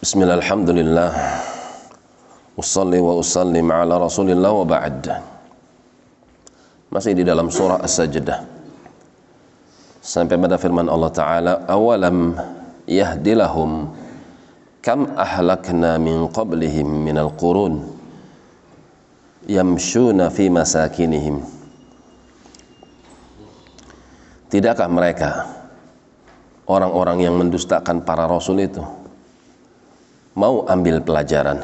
Bismillah, alhamdulillah Usalli wa usallim ala rasulillah wa ba'd. Masih di dalam surah As-Sajdah. Sampai pada firman Allah Ta'ala Awalam yahdilahum Kam ahlakna min qablihim minal qurun Yamshuna fi masakinihim. Tidakkah mereka Orang-orang yang mendustakan para rasul itu mau ambil pelajaran,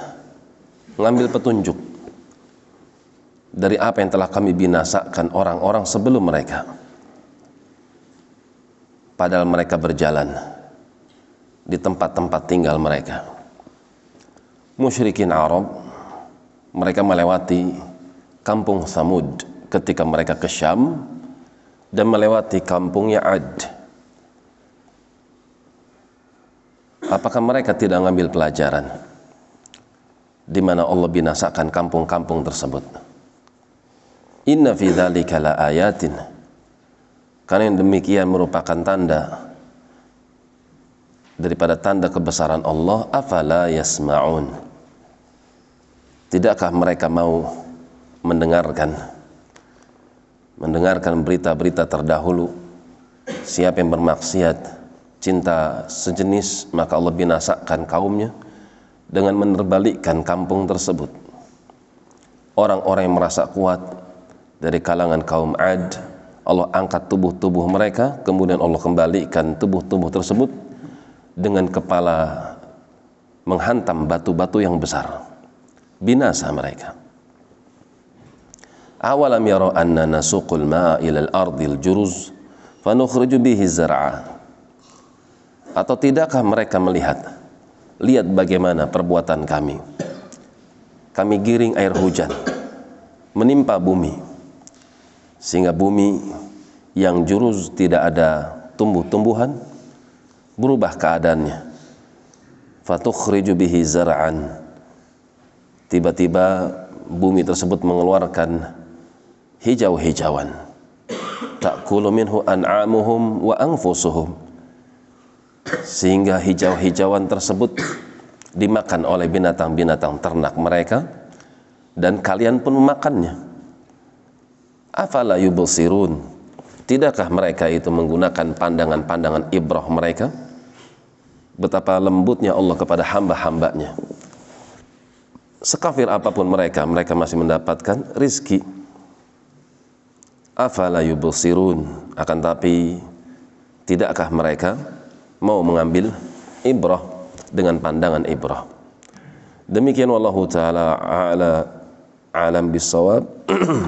mengambil petunjuk dari apa yang telah kami binasakan orang-orang sebelum mereka. Padahal mereka berjalan di tempat-tempat tinggal mereka. Musyrikin Arab, mereka melewati kampung Samud ketika mereka ke Syam dan melewati kampungnya Ad Apakah mereka tidak mengambil pelajaran di mana Allah binasakan kampung-kampung tersebut? Inna fi dzalika la ayatin. Karena yang demikian merupakan tanda daripada tanda kebesaran Allah, afala yasma'un. Tidakkah mereka mau mendengarkan mendengarkan berita-berita terdahulu siapa yang bermaksiat cinta sejenis maka Allah binasakan kaumnya dengan menerbalikkan kampung tersebut. Orang-orang yang merasa kuat dari kalangan kaum Ad Allah angkat tubuh-tubuh mereka kemudian Allah kembalikan tubuh-tubuh tersebut dengan kepala menghantam batu-batu yang besar. Binasa mereka. Awalam yara anna nasuqul ma'a ila al-ardil juruz fanukhriju bihi atau tidakkah mereka melihat? Lihat bagaimana perbuatan kami. Kami giring air hujan menimpa bumi sehingga bumi yang jurus tidak ada tumbuh-tumbuhan berubah keadaannya. Fatukhriju bihi zar'an. Tiba-tiba bumi tersebut mengeluarkan hijau-hijauan. Ta'kulu minhu an'amuhum wa anfusuhum sehingga hijau-hijauan tersebut dimakan oleh binatang-binatang ternak mereka. Dan kalian pun memakannya afala yubsirun? Tidakkah mereka itu menggunakan pandangan-pandangan ibrah mereka? Betapa lembutnya Allah kepada hamba-hambanya. Sekafir apa pun mereka mereka masih mendapatkan rizki. Afala yubsirun? Akan tapi tidakkah mereka mau mengambil ibrah dengan pandangan ibrah. Demikian wallahu taala ala alam bisawab.